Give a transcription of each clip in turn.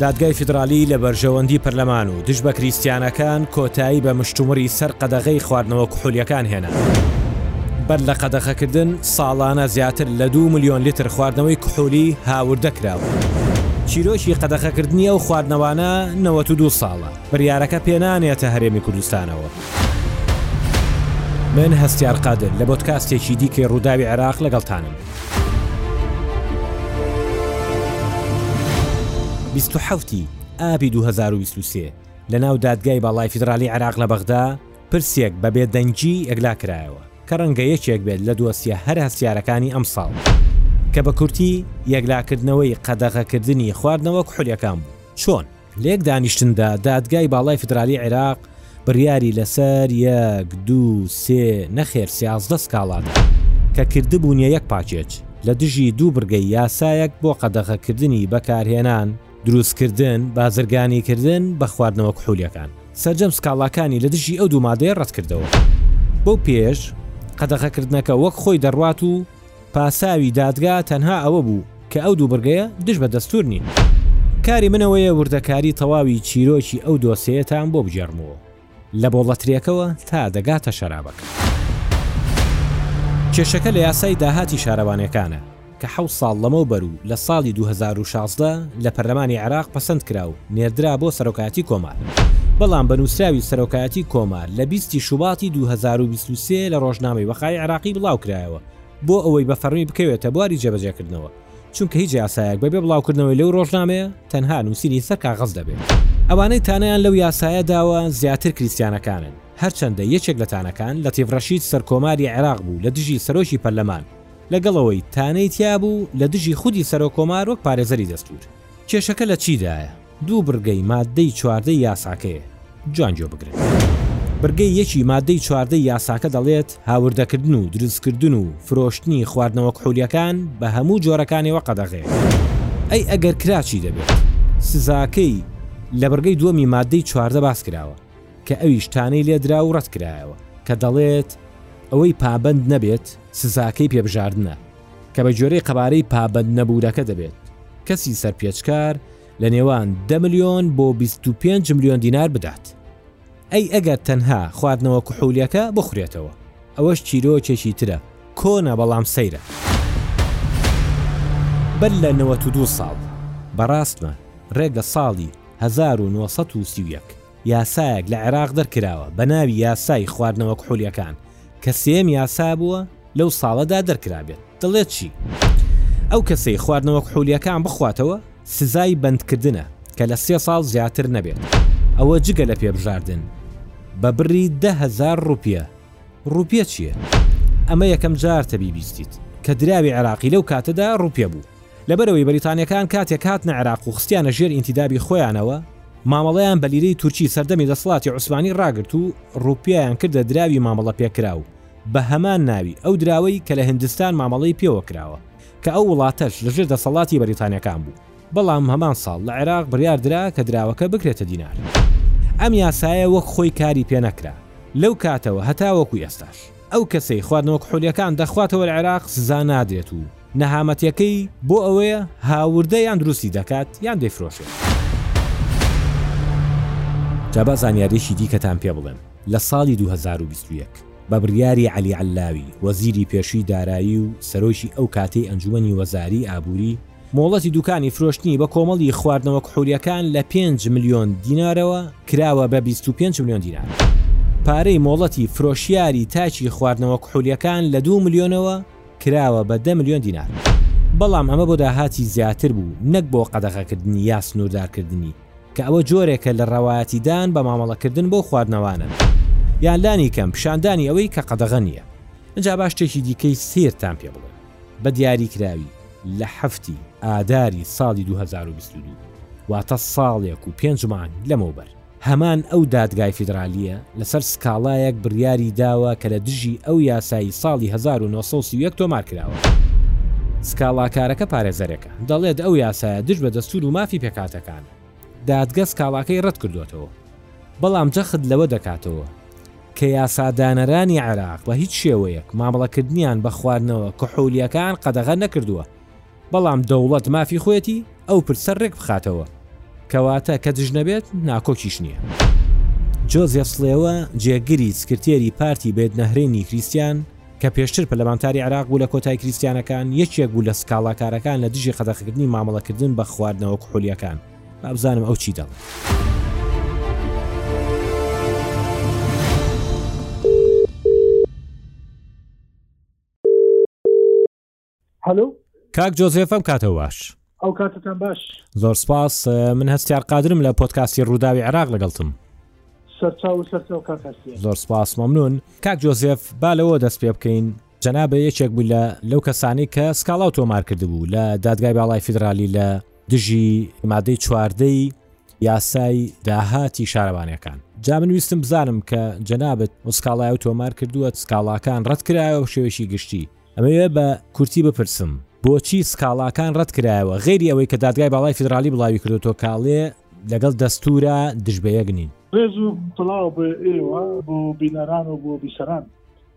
دادگای فیدرالی لە بەرژەوەندی پەرلەمان و دژ بە کریسیانەکان کۆتایی بە مشتومڕی سەر قەدەغی خواردنەوە کحولیەکان هێنا بەر لە قەدەخەکردن ساڵانە زیاتر لە دوو ملیۆن لیتر خواردنەوەی کحولی هاوردە کراوە. چیرۆکی قەدەغەکردنی ئەو خواردنەوانە نەوەت و دوو ساڵە، بڕیارەکە پێنانێتە هەرێمی کوردستانەوە. من هەستیار قادر لە بۆدکاستێکی دیکەی ڕووداوی عێراق لەگەڵتانم. بیست و حەوت ی ئابی دوو هەزار و بیست و سێ لەناو دادگای باڵای فیدراڵی عێراق لە بەغدا، پرسێک بە بێدەنگی یەکلا کرایەوە کە ڕەنگە یەکێک بێت لە دۆسیە هەر هەستیارەکانی ئەمساڵ، کە بە کورتی یەکلاکردنەوەی قەدەغەکردنی خواردنەوە کحولیەکان بوو. چۆن؟ لە یەک دانیشتندا دادگای باڵای فیدرالی عێراق بڕیاری لەسەر یەک، دوو، سێ، نەخێر سیازدە سکاڵا دا کە کردبوونیە یەک پاکێج لە دژی دوو بڕگەی یاسایەک بۆ قەدەغەکردنی بەکارهێنان، دروستکردن، بازرگانیکردن بە خواردنەوە کحولیەکان، سەرجەم سکاڵاکانی لە دژی ئەو دوو مادەیە ڕەتکردەوە. بەو پێش قەدەغەکردنەکە وەک خۆی دەڕوات و پاساوی دادگا تەنها ئەوە بوو کە ئەو دوو بڕگەیە دژ بە دەستور نین. کاری من ئەوەیە وردەکاری تەواوی چیرۆکی ئەو دۆسێیەتان بۆ بگێڕمەوە. لە بۆڵەترێکەوە تا دەگاتە شەرابەکە. کێشەکە لە یاسای داهاتی شارەوانیەکانە کە حەوت ساڵ لەمەو بەر و لە ساڵی دوو هەزار و شازدە لە پەرلەمانی عێراق پەسەند کرا و نێردرا بۆ سەرۆکایەتی کۆمار بەڵام بە نووسراوی سەرۆکایەتی کۆمار لە بیست ی شوباتی دوو هەزار و بیست و سێ لە ڕۆژنامەی وەقائی عێراقی بڵاو کرایەوە بۆ ئەوەی بە فەڕمی بکەوێتە بواری جێبەجێکردنەوە. چونکە هیچ یاسایەک بەبێ بڵاوکردنەوەی لەو ڕۆژنامەیە تەنها نووسینی سەر کاغەز دەبێت. ئەوانەی تانەیان لەو یاسایە داوە زیاتر کریستیانەکانن، هەرچەندە یەکێک لە تانەکان لەتیف ڕەشید سەرکۆماری عێراق بوو لە دژی سەرۆکی پەرلەمان، لەگەڵ ئەوەی تانەی تیابوو لە دژی خودی سەرۆککۆمار وەک پارێزەری دەستوور. کێشەکە لە چیدایە؟ دوو بڕگەی ماددەی چواردەی یاساکەیە، جوان گوێ بگرن. بڕگەی یەکی ماددەی چواردەی یاساکە دەڵێت، هاوردەکردن و دروستکردن و فرۆشتنی خواردنەوە کحولییەکان بە هەموو جۆرەکانیەوە قەدەغەیە. ئەی ئەگەر کرا چی دەبێت؟ سزاکەی لە بڕگەی دووەمی ماددەی چواردە باس کراوە، کە ئەویش تانەی لێ درا و ڕەت کرایەوە، کە دەڵێت، ئەوەی پابەند نەبێت، سزاکەی پێ بژاردنە. کە بە گوێرەی قەبارەی پابەندنەبوورەکە دەبێت کەسی سەرپێچکار لە نێوان دە ملیۆن بۆ 25 ملیۆن دینار بدات. ئەی ئەگەر تەنها خواردنەوە کحولیەکە بخورێتەوە؟ ئەوەش چیرۆکێکی ترە، کۆنە بەڵام سەیرە. بەر لە 92 ساڵ، بە ڕاستمە ڕێک لە ساڵی 1931، یاسایەک لە عێراق دەرکراوە بە ناوی یاسای خواردنەوە کحولیەکان کە سێیەم یاسا بووە، لەو ساڵەدا دەرکرابێت دەڵێت چی؟ ئەو کەسەی خواردنەوە کحولیەکان بخواتەوە سزای بەندکردنە کە لە سێ ساڵ زیاتر نەبێت ئەوە جگە لە پێبژاردن بە بڕی دە هەزار ڕوپیە ڕوپیە چیە؟ ئەمە یەکەم جارتە بیبیستیت کە دراوی عێراقی لەو کاتەدا ڕوپیە بوو لەبەرئەوەی بەریتانیەکان کاتێک هاتنە عێراق و خستیانە ژێر ئینتیدابی خۆیانەوە مامەڵەیان بە لیرەی تورکی سەردەمی دەسڵاتی عوسمانی ڕاگرت و ڕوپیەیان کردە دراوی مامەڵەپێکراو بە هەمان ناوی ئەو دراوەی کە لە هندستان مامەڵەی پێوە کراوە کە ئەو وڵاتەش لە ژێر دەسەڵاتی بەریتانیەکان بوو بەڵام هەمان ساڵ لە عێراق بڕیار درا کە دراوەکە بکرێتە دینار ئەم یاسایە وەک خۆی کاری پێ نەکرا لەو کاتەوە هەتاوەکو ئێستاش ئەو کەسەی خواردنەوە کحولیەکان دەخواتەوە لە عێراق سزا نادرێت و نەهامەتیەکەی بۆ ئەوەیە هاوردە یان دروستی دەکات یان دەیفرۆشێت. جا با زانیاریەکی دیکەتان پێ بڵێم. لە ساڵی دوو هەزار و بیست و یەک بە بڕیاری عەلی عەللاوی وەزیری پێشووی دارایی و سەرۆکی ئەو کاتەی ئەنجومەنی وەزاری ئابووری، مۆڵەتی دوکانی فرۆشتنی بە کۆمەڵی خواردنەوە کحولیەکان لە پێنج ملیۆن دینارەوە کراوە بە بیست و پێنج ملیۆن دینار. پارەی مۆڵەتی فرۆشیاری تاکی خواردنەوە کحولیەکان لە دوو ملیۆنەوە کراوە بە دە ملیۆن دینار. بەڵام ئەمە بۆ داهاتی زیاتر بوو نەک بۆ قەدەغەکردنی یا سنووردارکردنی. کە ئەوە جۆرێکە لە ڕەوایەتیدان بە مامەڵەکردن بەو خواردنەوانە، یان لانیکەم پیشاندانی ئەوەی کە قەدەغە نییە. ئینجا با شتێکی دیکەی سەیرتان پێ بڵێم، بە دیاریکراوی لە حەفتی ئاداری ساڵی دوو هەزار و بیست و دوو، واتە ساڵێک و پێنج مانگ لەمەوبەر، هەمان ئەو دادگای فیدرالییە لەسەر سکاڵایەک بڕیاری داوە کە لە دژی ئەو یاسای ساڵی هەزار و نۆ سەد و سی و یەک تۆمارکراوە، سکاڵاکارەکە پارێزەرێکە. دەڵێت ئەو یاسایە دژ بە دەستوور و مافی پێکهاتەکانە. دادگە سکاڵاکەی رەتکردووەتەوە، بەڵام جەخت لەوە دەکاتەوە کە یاسادانەرانی عێراق بە هیچ شێوەیەک مامەڵەکردنیان بە خواردنەوە کحولییەکان قەدەغە نەکردووە، بەڵام دەوڵەت مافی خۆیەتی ئەو پرسە رێکبخاتەوە، کەواتە کە دژ نەبێت ناکۆکیش نییە. جۆزێف سڵێوە، جێگری سکرتێری پارتی بێت نەهرێنی کریستیان، کە پێشتر پەرلەمانتاری عێراق بوو لە کۆتای کریستیانەکان، یەکێک بوو لە سکاڵاکارەکان لە دژی قەدەغەکردنی مامەڵەکردن بە خواردنەوە کحولییەکان. با بزانم ئەو چی دەڵێت. هەلو کاک جۆزێفم کاتە باش ئەو کاتتان باش زۆر سپاس من هەستیار قادرم لە پۆتکاسی ڕووداوی عراق لەگەڵتم سەرچاو سەرچاو کاک زۆر سپاس مەمنون کاک جۆزێف با لەوە دەست پێ بکەین جەنا بە یەکێک بوو لە لەو کەسانی کە سکاڵا و تۆمار کردبوو لە دادگای باڵای فیدرالی لە دژی مادەی چواردەی یاسای داهاتی شارەوانەکان جا من ویستم بزانم کە جەنابەت ئۆسکاڵای و تۆمار کردووە سکاڵاکان ڕەت کرایەوە شێوەشی گشتی ئەمەوێ بە کورتی بپرسم بۆچی سکاڵاکان ڕەت کرایەوە غەیری ئەوەی کە دادگای باڵای فیدڕاڵی بڵاوی کردۆتەوە کاڵێ لەگەڵ دەستوورا دژ بە یەک نین؟ ڕێز و سڵاو بۆ ئێوە بۆ بینەران و بۆ بیسەران.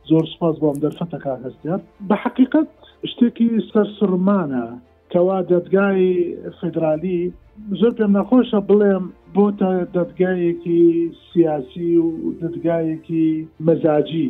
زۆر سوپاس بۆ ئەم دەرفەتە کاک هەستیار. بە حەقیقەت شتێکی سەر سڕمانە کەوا دەدگای فیدرالی زۆر پێم نەخۆشە بڵێم بۆتە دەدگایەکی سیاسی و دەدگایەکی مەزاجی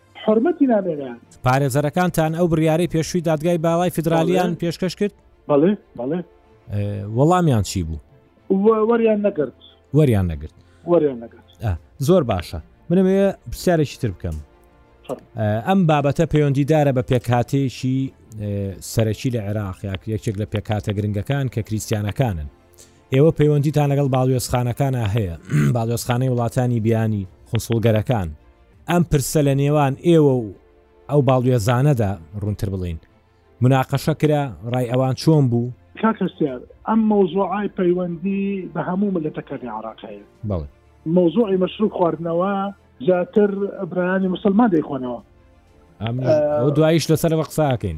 حورمەتی نامێنێان. پارێزەرەکانتان ئەو بڕیارەی پێشووی دادگای باڵای فیدرالیان پێشکەش کرد بەڵێ بەڵێ وەڵامیان چی بوو وەریان نەگرت وەریان نەگرت وەریان نەگرت زۆر باشە منم پرسیارێکی تر بکەم ئەم بابەتە پەیوەندیدارە بە پێکهاتەیەکی سەرەکی لە عێراق یاکرێکێک لە پێکاتە گرنگەکان کە کریسیانەکانن ئێوە پەیوەندیتان لەگەڵ باڵیۆزخانەکانا هەیە، باڵیۆزخانەی وڵاتانی بیانی، قونسوڵگەرەکان، ئەم پرسە لە نێوان ئێوە و ئەو باڵیۆزانەدا ڕوونتر بڵێن مناقەشە کرا، ڕای ئەوان چۆن بوو؟ کاک هەستیار، ئەم مەوزوعەی پەیوەندی بە هەموو مللەتەکانی عێراق هەیە، مەوزوعی مەشروب خواردنەوە زیاتر برایانی موسڵمان دەیخۆنەوە. ئەم دواییش لەسەرەوە قسە ئەکەین.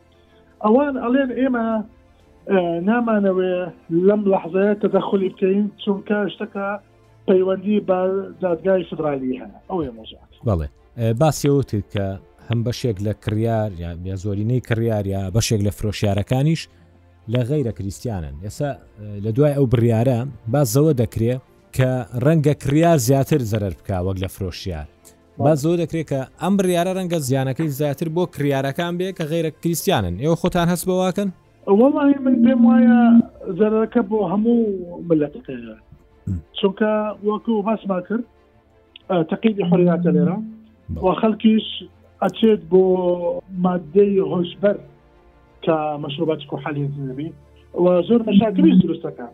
ئەوان ئەڵێن ئێمە نامانەوێ لەم لەحزەیە تەدەخلی بکەین چونکە شتەکە پەیوەندی بە دادگای فدرالی هەیە ئەو مەزات بەڵێ باسیەوت کە هەم بەشێک لە کڕیار یا زۆرینەی کڕیارە بەشێک لە فرۆشیارەکانیش لە غیرە کریسیانن ئێستا لە دوای ئەو بڕیارە باز زەوە دەکرێ کە ڕەنگە کڕیار زیاتر زەرەر بکە وەک لە فرۆشیار باس لەوە دەکرێت کە ئەم بڕیارە رەنگە زیانەکەی زیاتر بۆ کڕیارەکان بێت کە غەیرە کریستیانن، ئێوە خۆتان هەست بەواکەن؟ وەڵاهی من پێم وایە زەرەکە بۆ هەموو ملەتەکەیە چونکە وەکو باسمان کرد تەقیدی حریاتە لێرە و خەڵکیش ئەچێت بۆ مادەی هۆشبەر کە مەشروبات و حالی نەبی و زۆر مەشاکری دروستەکان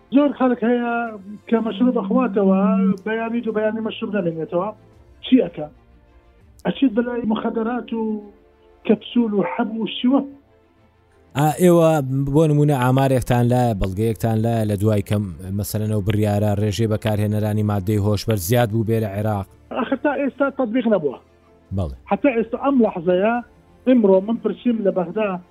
زۆر خەلک هەیە کە مەشروب بەخواتەوە بەیانی دو بەیانی مەشروب نەمێنێتەوە چی ئەەکە ئەچیت بەلای مخدرات و کەپسول و حەب و شوە ئێوە بۆ نمونە ئامارێکتان لایە بەڵگەیەکتان لایە لە دوای کەم مەسەرەوە بڕیارە ڕێژێ بەکارهێنەرانی مادەی هۆشبەر زیاد بوو بێ لە عێراق ئەختا ئێستا تطببیق نەبووە بەڵێ حتا ئێستا ئەم لەحزەیە ئمڕۆ من پرسییم لە بەغدا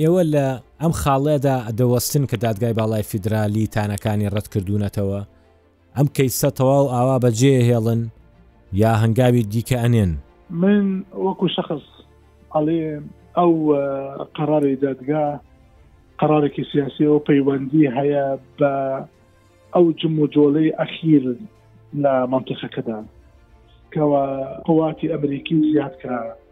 ئێوە لە ئەم خاڵەدا دەوەستن کە دادگای باڵای فیدرالی تانەکانی ڕەت کردوونەتەوە ئەم کەیسە تەواو ئاوا بەجێ هێڵن یا هەنگاوی دیکە ئەنێن من وەکو شخص ئەڵێم ئەو قەراری دادگا قەرارێکی سیاسی و پەیوەندی هەیە بە ئەو جم و جۆلەی ئەخیر لە منتیقەکەدا کەەوە قوواتی ئەمریکی زیاد کرا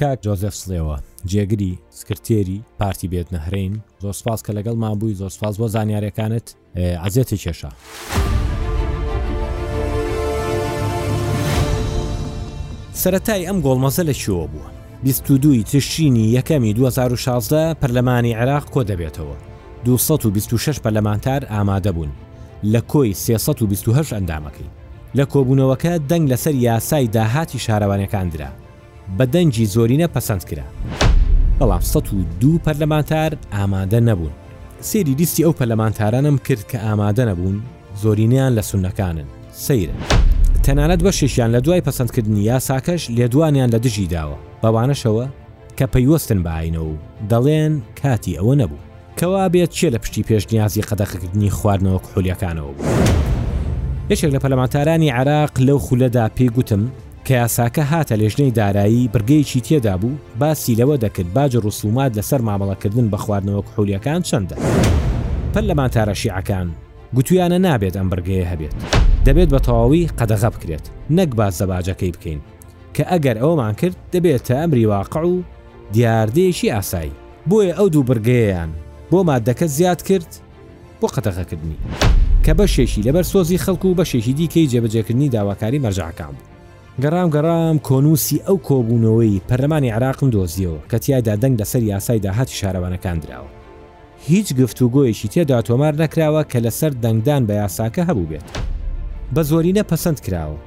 کاک جۆزف سلێوە جێگری سکرتێری پارتی بێت نەهرین زۆر سپاس کە لەگەڵ ما بووی زۆر سپاس بۆ زانیارەکانت عزیێتی کێشە. سەتای ئەم گۆڵمەزە لە چیەوە بووە 22 تشرینی یەکەمی 2016 پەرلەمانی عێراق کۆ دەبێتەوە 226 پەرلەمانتار ئامادە بوون لە کۆی 328 ئەندامەکەی لە کۆبوونەوەکە دەنگ لەسەر یاسای داهاتی شارەوانیەکان درا، بە دەنگی زۆرینە پەسەند کرا، بەڵام سەد و دوو پەرلەمانتار ئامادە نەبوون، سەیری لیستی ئەو پەرلەمانتارانەم کرد کە ئامادە نەبوون، زۆرینەیان لە سوننەکانن، سەیرە. تەنانەت بەشێکیان لە دوای پەسەندکردنی یاساکەش لێدوانیان لە دژی داوە، بەوانەشەوە کە پەیوەستن بە ئاینەوە و دەڵێن کاتی ئەوە نەبوو. کەوابێت کێ لە پشتی پێشنیازی قەدەخەکردنی خواردنەوە کحولیەکانەوە بوو؟ یەکێک لە پەلەمانتارانی عێراق لەو خولەدا پێی گوتم کە یاساکە هاتە لێژنەی دارایی بڕگەیەکی تێدا بوو باسی لەوە دەکرد باجە ڕسومات لەسەر مامەڵەکردن بە خواردنەوە کحولیەکان چەندە؟ پەرلەمانتارە شیعەکان گوتویانە نابێت ئەم بڕگەیە هەبێت دەبێت بە تەواوی قەدەغە بکرێت نەک باس لە باجەکەی بکەین کە ئەگەر ئەوەمان کرد دەبێتە ئەمری واقع و دیاردەیەکی ئاسایی. بۆیە ئەو دوو بڕگەیەیان بۆ ماددەکە زیاد کرد بۆ قەدەغەکردنی، کە بەشێکی لەبەر سۆزی خەڵک و بەشێکی دیکەی جێبەجێکردنی داواکاری مەرجەعەکان بوو. گەڕام گەڕام کۆنووسی ئەو کۆبوونەوەی پەرلەمانی عێراقم دۆزییەوە کە تیایدا دەنگ لەسەر یاسای داهاتی شارەوانەکان دراوە. هیچ گفتوگۆیەکی تێدا تۆمار نەکراوە کە لەسەر دەنگدان بە یاساکە هەبووبێت. بە زۆرینە پەسەند کراوە،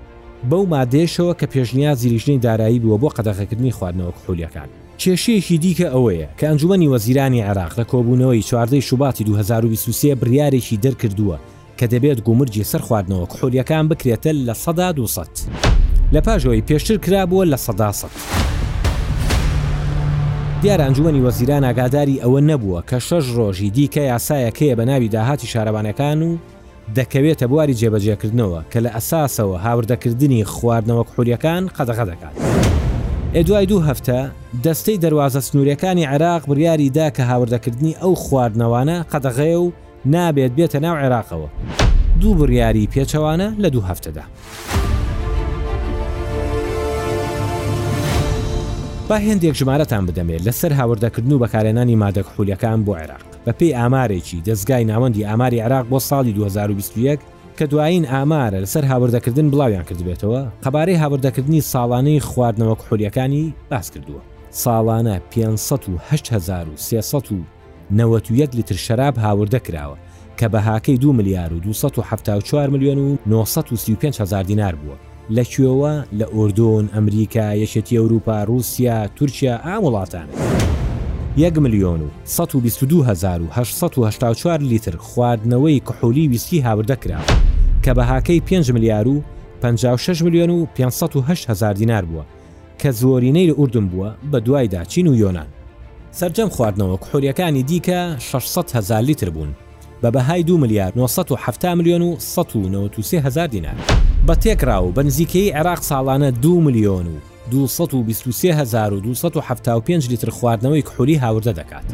بەو ماددەیەشەوە کە پێشنیازی لیژنەی دارایی بووە بۆ قەدەغەکردنی خواردنەوە کحولییەکان. کێشەیەکی دیکە ئەوەیە کە ئەنجومەنی وەزیرانی عێراق لە کۆبوونەوەی چواردە ی شوباتی دوو هەزار و بیست و سێ بڕیارێکی دەرکردووە کە دەبێت گومرگی سەر خواردنەوە کحولیەکان بکرێتە لە سەدا دوو سەد لە پاش ئەوەی پێشتر کرابووە لە سەدا سەد. دیارە ئەنجومەنی وەزیران ئاگاداری ئەوە نەبووە کە شەش رۆژی دیکە یاسایەک هەیە بە ناوی داهاتی شارەوانەکان و، دەکەوێتە بواری جێبەجێکردنەوە کە لە ئەساسەوە هاوردەکردنی خواردنەوە کحولیەکان قەدەغە دەکات. ئێ دوای دوو هەفتە، دەستەی دەروازە سنوریەکانی عێراق بڕیاری دا کە هاوردەکردنی ئەو خواردنەوانە قەدەغەیە و نابێت بێتە ناو عێراقەوە. دوو بڕیاری پێچەوانە لە دوو هەفتەدا. با هێندێک ژمارەتان بدەمێ لەسەر هاوردەکردن و بەکارهێنانی مادە کحولیەکان بۆ عێراق. بەپێی ئامارێکی دەزگای ناوەندی ئاماری عێراق بۆ ساڵی دوو هەزار و بیست و یەک کە دوایین ئامارە لەسەر هاوردەکردن بڵاویان کردبێتەوە، قەبارەی هاوردەکردنی ساڵانەی خواردنەوە کحولییەکانی باس کردووە. ساڵانە پێنج سەد و هەشت هەزار و سێ سەد و نەوەد و یەک لیتر شەراب هاوردە کراوە کە بەهاکەی دوو ملیار و دوو سەد و حەفتا و چوار ملیۆن و نۆ سەد و سی و پێنج هەزار دینار بووە. لە کوێوە لە ئوردون ئەمریکا یەکێتی ئەوروپا روسیا تورکیا ئام وڵاتانەی یەک ملیۆن و سەد و بیست و دوو هەزار و هەشت سەد و هەشتا و چوار لیتر خواردنەوەی کحولی ویسکی هاوردە کراوە کە بەهاکەی پێنج ملیار و پەنجا و شەش ملیۆن و پێنج سەد و هەشت هەزار دینار بووە کە زۆرینەی لە ئوردون بووە بە دوایدا چین و یۆنان. سەرجەم خواردنەوە کحولیەکانی دیکە شەش سەد هەزار لیتر بوون. بە بەهای دوو ملیار نۆ سەد و حەفتا ملیۆن و سەد و نەوەد و سێ هەزار دینار. بە تێکڕاو، بە نزیکەیی عێراق ساڵانە دوو ملیۆن و دوو سەد و بیست و سێ هەزار و دوو سەد و حەفتا و پێنج لیتر خواردنەوەی کحولی هاوردە دەکات.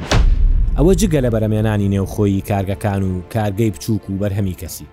ئەوە جگە لە بەرهەمێنانی نێوخۆیی کارگەکان و کارگەی بچووک و بەرهەمی کەسی.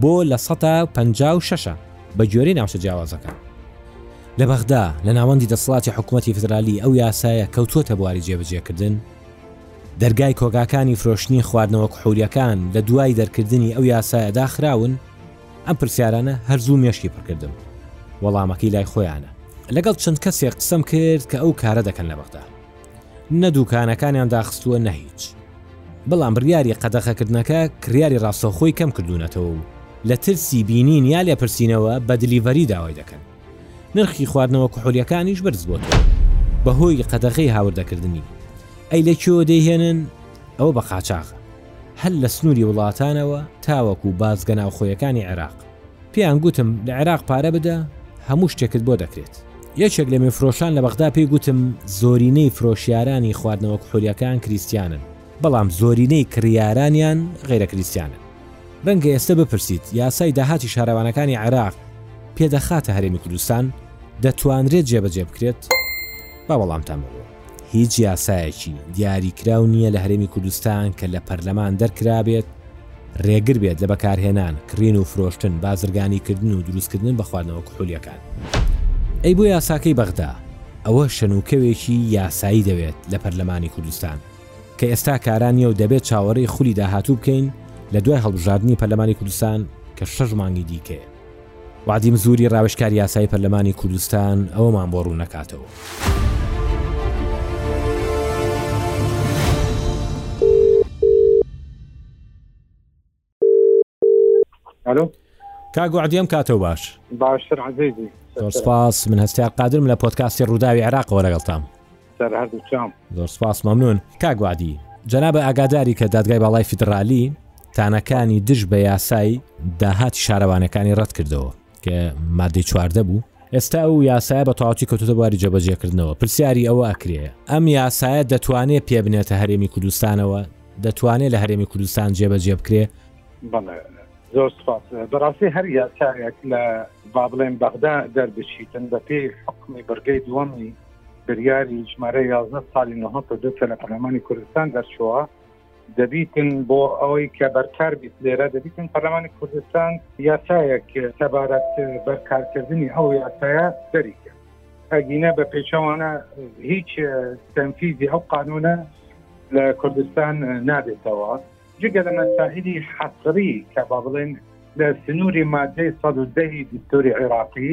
بۆ لە سەدا پەنجا و شەشە بە گوێرەی ناوچە جیاوازەکان. لە بەغدا، لە ناوەندی دەسەڵاتی حکوومەتی فیدرالی ئەو یاسایە کەوتووەتە بواری جێبەجێکردن. دەرگای کۆگاکانی فرۆشتنی خواردنەوە کحولییەکان لە دوای دەرکردنی ئەو یاسایە داخراون؟ ئەم پرسیارانە هەر زوو مێشکی پڕ کردم. وەڵامەکەی لای خۆیانە. لەگەڵ چەند کەسێک قسەم کرد کە ئەو کارە دەکەن لە بەغدا. نە دوکانەکانیان داخستووە نە هیچ بەڵام بڕیاری قەدەخەکردنەکە کڕیاری ڕاستەوخۆی کەم کردوونەتەوە و لە ترسی بینین یا لێپرسینەوە بە دلیڤەری داوای دەکەن نرخی خواردنەوە کحولیەکانیش بەرز بۆتەوە بەهۆی قەدەغەی هاوردەکردنی ئەی لە کوێوە دەیهێنن ئەوە بە قاچاغە هەر لە سنووری وڵاتانەوە تاوەکو بازگە ناوخۆیەکانی عێراق پێیان گوتم لە عێراق پارە بدە هەموو شتێکت بۆ دەکرێت. یەکێک لە مێفرۆشان لە بەغدا پێی گوتم زۆرینەی فرۆشیارانی خواردنەوە کحولیەکان کریستیانن، بەڵام زۆرینەی کڕیارانیان غەیرە کریستیانن. رەنگە ئێستە بپرسیت یاسای داهاتی شارەوانەکانی عێراق پێدەخاتە هەرێمی کوردستان دەتوانرێت جێبەجێ بکرێت؟ با وەڵامتان بەوە. هیچ یاسایەکی دیاریکراو نییە لە هەرێمی کوردستان کە لە پەرلەمان دەرکرابێت رێگر بێت لە بەکارهێنان، کڕین و فرۆشتن، بازرگانیکردن و دروستکردن بە خواردنەوە کحولییەکان. ئەی بۆ یاساکەی بەغدا؟ ئەوە شەنوکەوێکی یاسایی دەوێت لە پەرلەمانی کوردستان کە ئێستا کارا نییە و دەبێت چاوەڕێی خولی داهاتوو بکەین لە دوای هەڵبژاردنی پەرلەمانی کوردستان کە شەش مانگی دیکەیە. وادیم زوری ڕاوێژکاری یاسایی پەرلەمانی کوردستان ئەوەمان بۆ ڕوونەکاتەوە. ئەلو کاگوعدی ئەم کاتەوە باش باشتر عزیزی سپاس من هەستیا قادرم لە پۆتکاستی ڕووداوی عێراقەوە لەگەڵتام سەر هەردوو چاوم زۆر سپاس مەمنون کاک وادی جەنابە ئاگاداری کە دادگای باڵای فیدرالی تانەکانی دژ بە یاسای داهاتی شارەوانەکانی ڕەت کردەوە کە مادەی چواردە بوو ئێستا ئەو یاسایە بە تاواتی کەوتە بواری جەبەجێکردنەوە پرسیاری ئەوە ئەکرێ ئەم یاسایە دەتوانێت پێ بنێتە هەرێمی کوردستانەوە دەتوانێت لە هەرێمی کوردستان جێبەجێ بکرێ زۆر سپاس بەڕاستی هەر یاسایەک لە با بڵێن بەغدا دەربچیتن بە پێی حکمی بەرگەی دووەمی بریاری ژمارە یازدە سالی نوه کە دوو کە لە پەرلەمانی کوردستان دەرچووە دەبیتن بۆ ئەوەی کە بەرکار بیت لێرە دەبیتن پەرلەمانی کوردستان یاسایەک سەبارەت بەرکارکردنی ئەو یاسایە دەریکە ئەگینە بە پێچەوانە هیچ تەنفیزی ئەو قانونە لە کوردستان نابێتەوە جگە لە مەساهلی حەسری کە با بڵێن لە سنووری مادەی سەدەی دکتۆری عێراقی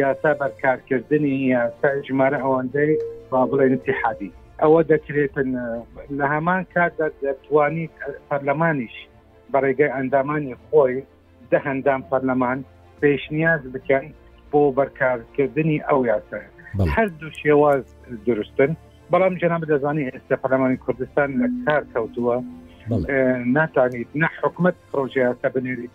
یاسا بەرکارکردنی یاسا ژمارە ئەوەندەی با بڵێن اتحادی ئەوە دەکرێتن لە هەمان کاتدا دەتوانیت پەرلەمانیش بە ڕێگەی ئەندامانی خۆی دە هەندام پەرلەمان پێشنیاز بکەن بۆ بەرکارکردنی ئەو یاسە هەردوو شێواز دروستن بەڵام جەناب دەزانی ئێستا پەرلەمانی کوردستان لە کار کەوتووە ناتوانیت نە حکومت پرۆژیاسە بنێریت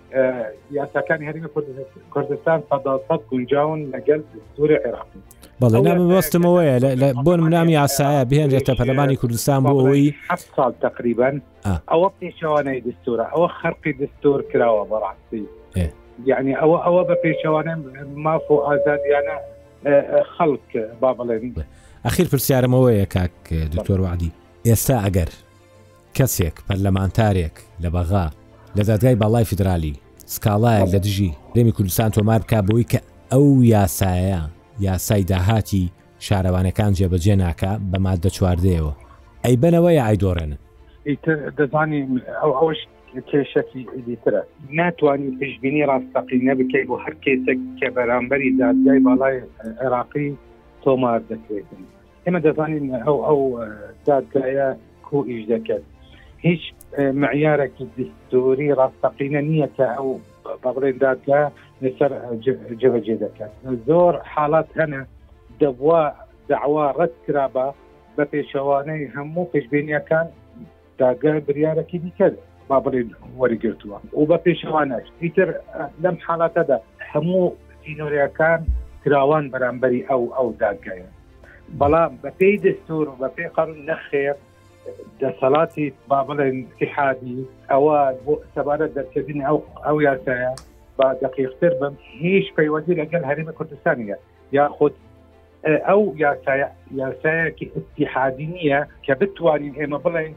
یاساکانی هەرمی کوردستان سەداسەد گونجاون لەگەل سوورە عێراقی بەڵێ نامە بەستمەوەیە لە بۆن منامی یاسایە بهێنرێتە پەرلەمانی کوردستان بۆ ئەوەی ساڵ تقریبان ئەوە پێچوانەی دستورە ئەوە خەرقی دستور کراوە بەڕاستی یعنی ئەوە ئەوە بە پێچوانە ماف و ئازادیانە خەڵک با بڵێن ئەخیر پرسیارمەوەیە کاک دکتۆر وعدی ئێستا ئەگەر کەسێک، پەرلەمانتارێک، لە بەغا، لە دادگای باڵای فیدرالی، سکاڵایەک لە دژی هەرێمی کوردستان تۆمار بکات بەوەی کە ئەو یاسایە، یاسای داهاتی شارەوانەکان جێبەجێ ناکا بە ماددە چواردەیەوە، ئەیبەنەوە یا ئەیدۆڕێنن؟ ئیتر دەزانین ئەو ئەوەش کێشەکی ئیدی ترە. ناتوانی پێشبینی ڕاستەقینە بکەی بۆ هەر کێسێک کە بەرامبەری دادگای باڵای عێراقی تۆمار دەکرێتن. ئێمە دەزانین ئەو ئەو دادگایە کو ئیش دەکرد هیچ معیارێکی دستوری ڕاستەقینە نییە کە ئەو بەڵێن دادگا لەسەر جەبەجێ دەکات زۆر حاڵات هەنە دەبووە داوا ڕەت کرابە بە پێشەوانەی هەموو پێشببینیەکان دادگا بریارەکی دیکە با بڵێن وەرگرتووە و بە پێشوانەش ئیتر لەم حاڵاتەدا هەموو سینۆریەکان کراوان بەرامبەری ئەو ئەو دادگایە بەڵام بەپی دەستور و بەپی قەرون نەخێر دەسەڵاتی با بڵێن تحادی ئەوە بۆ سەبارەت دەرکردنی ئەو ئەو یاسایە با دقیقتر بم هیچ پەیوەندی لەگەل هەرێمی کوردستانیە یاخود ئەو یاسایە یاسایەکی اتحادی نییە کە بتوانین ئێمە بڵێن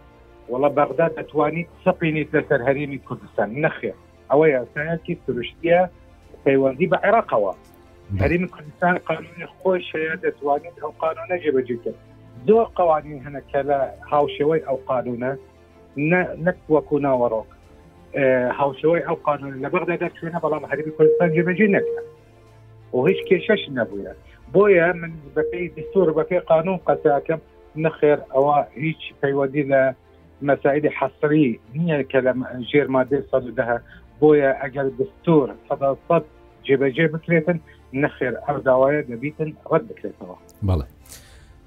وڵە بەغدا دەتوانیت سەپینیت لەسەر هەرێمی کوردستان نەخێ ئەوە یاسایەکی سروشتیە پەیوەندی بە عێراقەوە هەرێمی کوردستان قانونی خۆی شەیە دەتوانیت ئەو قانونە جێبەجێ کرد زۆر قوانین هەنە کە لە هاوشێوەی ئەو قانونە نەک وەکو ناوەڕۆک هاوشێوەی ئەو قانون لە بەغدا دەرچوێنە بەڵام هەرمی کوردستان جێبەجێ نەکرد و هیچ کێشەش نەبووە بۆیە من بەپی دستور بەپی قانون قەتاکەم نەخێر ئەوە هیچ پەیوەندی لە مەسایدی حەسری نییە کە لە ژێر مادە سەدەه بۆیە ئەگەر دستور سەدەسەد جێبەجێ بکرێتن نەخێر ئەو داوایە دەبیتن ڕەت بکرێتەوە بەڵێ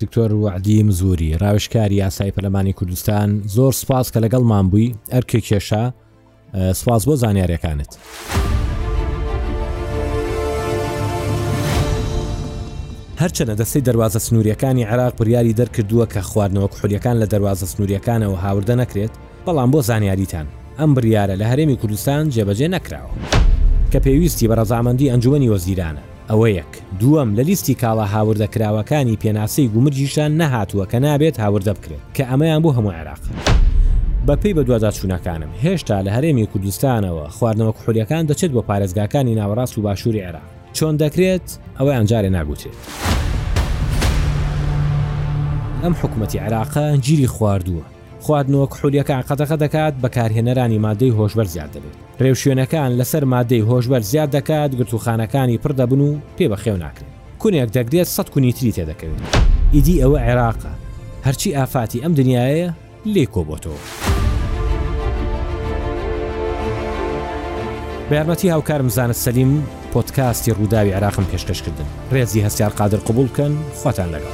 دکتۆر وعدی مزوری ڕاوشکاری یاسای پەلمانی کوردستان زۆر سپاس کە لەگەڵمان بووی ئەرکێ کێشە سپاس بۆ زانیارەکانت. هەرچەنە دەستەی دەواازە سنووریەکانی عراق بڕیاری دەرکردووە کە خواردنەوە کحولیەکان لە دەواازە سنووریەکانەوە هاوردە نەکرێت بەڵام بۆ زانیاریتان ئەم بڕیارە لە هەرێمی کوردستان جێبەجێ نەکراوە کە پێویستی بە ڕەزامەندی ئەنجومی وەزیرانە ئەوە یەک. دووەم، لە لیستی کاڵا هاوردە کراوەکانی پێناسەی گومرگیشدا نەهاتووە کە نابێت هاوردە بکرێت، کە ئەمەیان بۆ هەموو عێراقە. بەپێی بەدواداچوونەکانم، هێشتا لە هەرێمی کوردستانەوە خواردنەوە کحولییەکان دەچێت بۆ پارێزگاکانی ناوەڕاست و باشووری عێراق. چۆن دەکرێت، ئەوەیان جارێ ناگوترێت. ئەم حکومەتی عێراقە گیری خواردووە. خواردنەوە کحولیەکان قەدەغە دەکات، بەکارهێنەرانی مادەی هۆشبەر زیاد دەبێت، رێوشوێنەکان لەسەر مادەی هۆشبەر زیاد دەکات، گرتووخانەکانی پڕ دەبن و پێ بەخێو ناکرێت، کونێک دەگرێت سەد کونی تری تێدەکەوێت. ئیدی ئەوە عێراقە هەرچی ئافاتی ئەم دنیایەیە لێی کۆبۆتەوە. بە یارمەتی هاوکارم زانست سەلیم. پۆدکاستی ڕووداوی عێراقم پێشکەش کردن ڕێزی هەستیار قادر قبول بکەن خواتان لەگەڵ.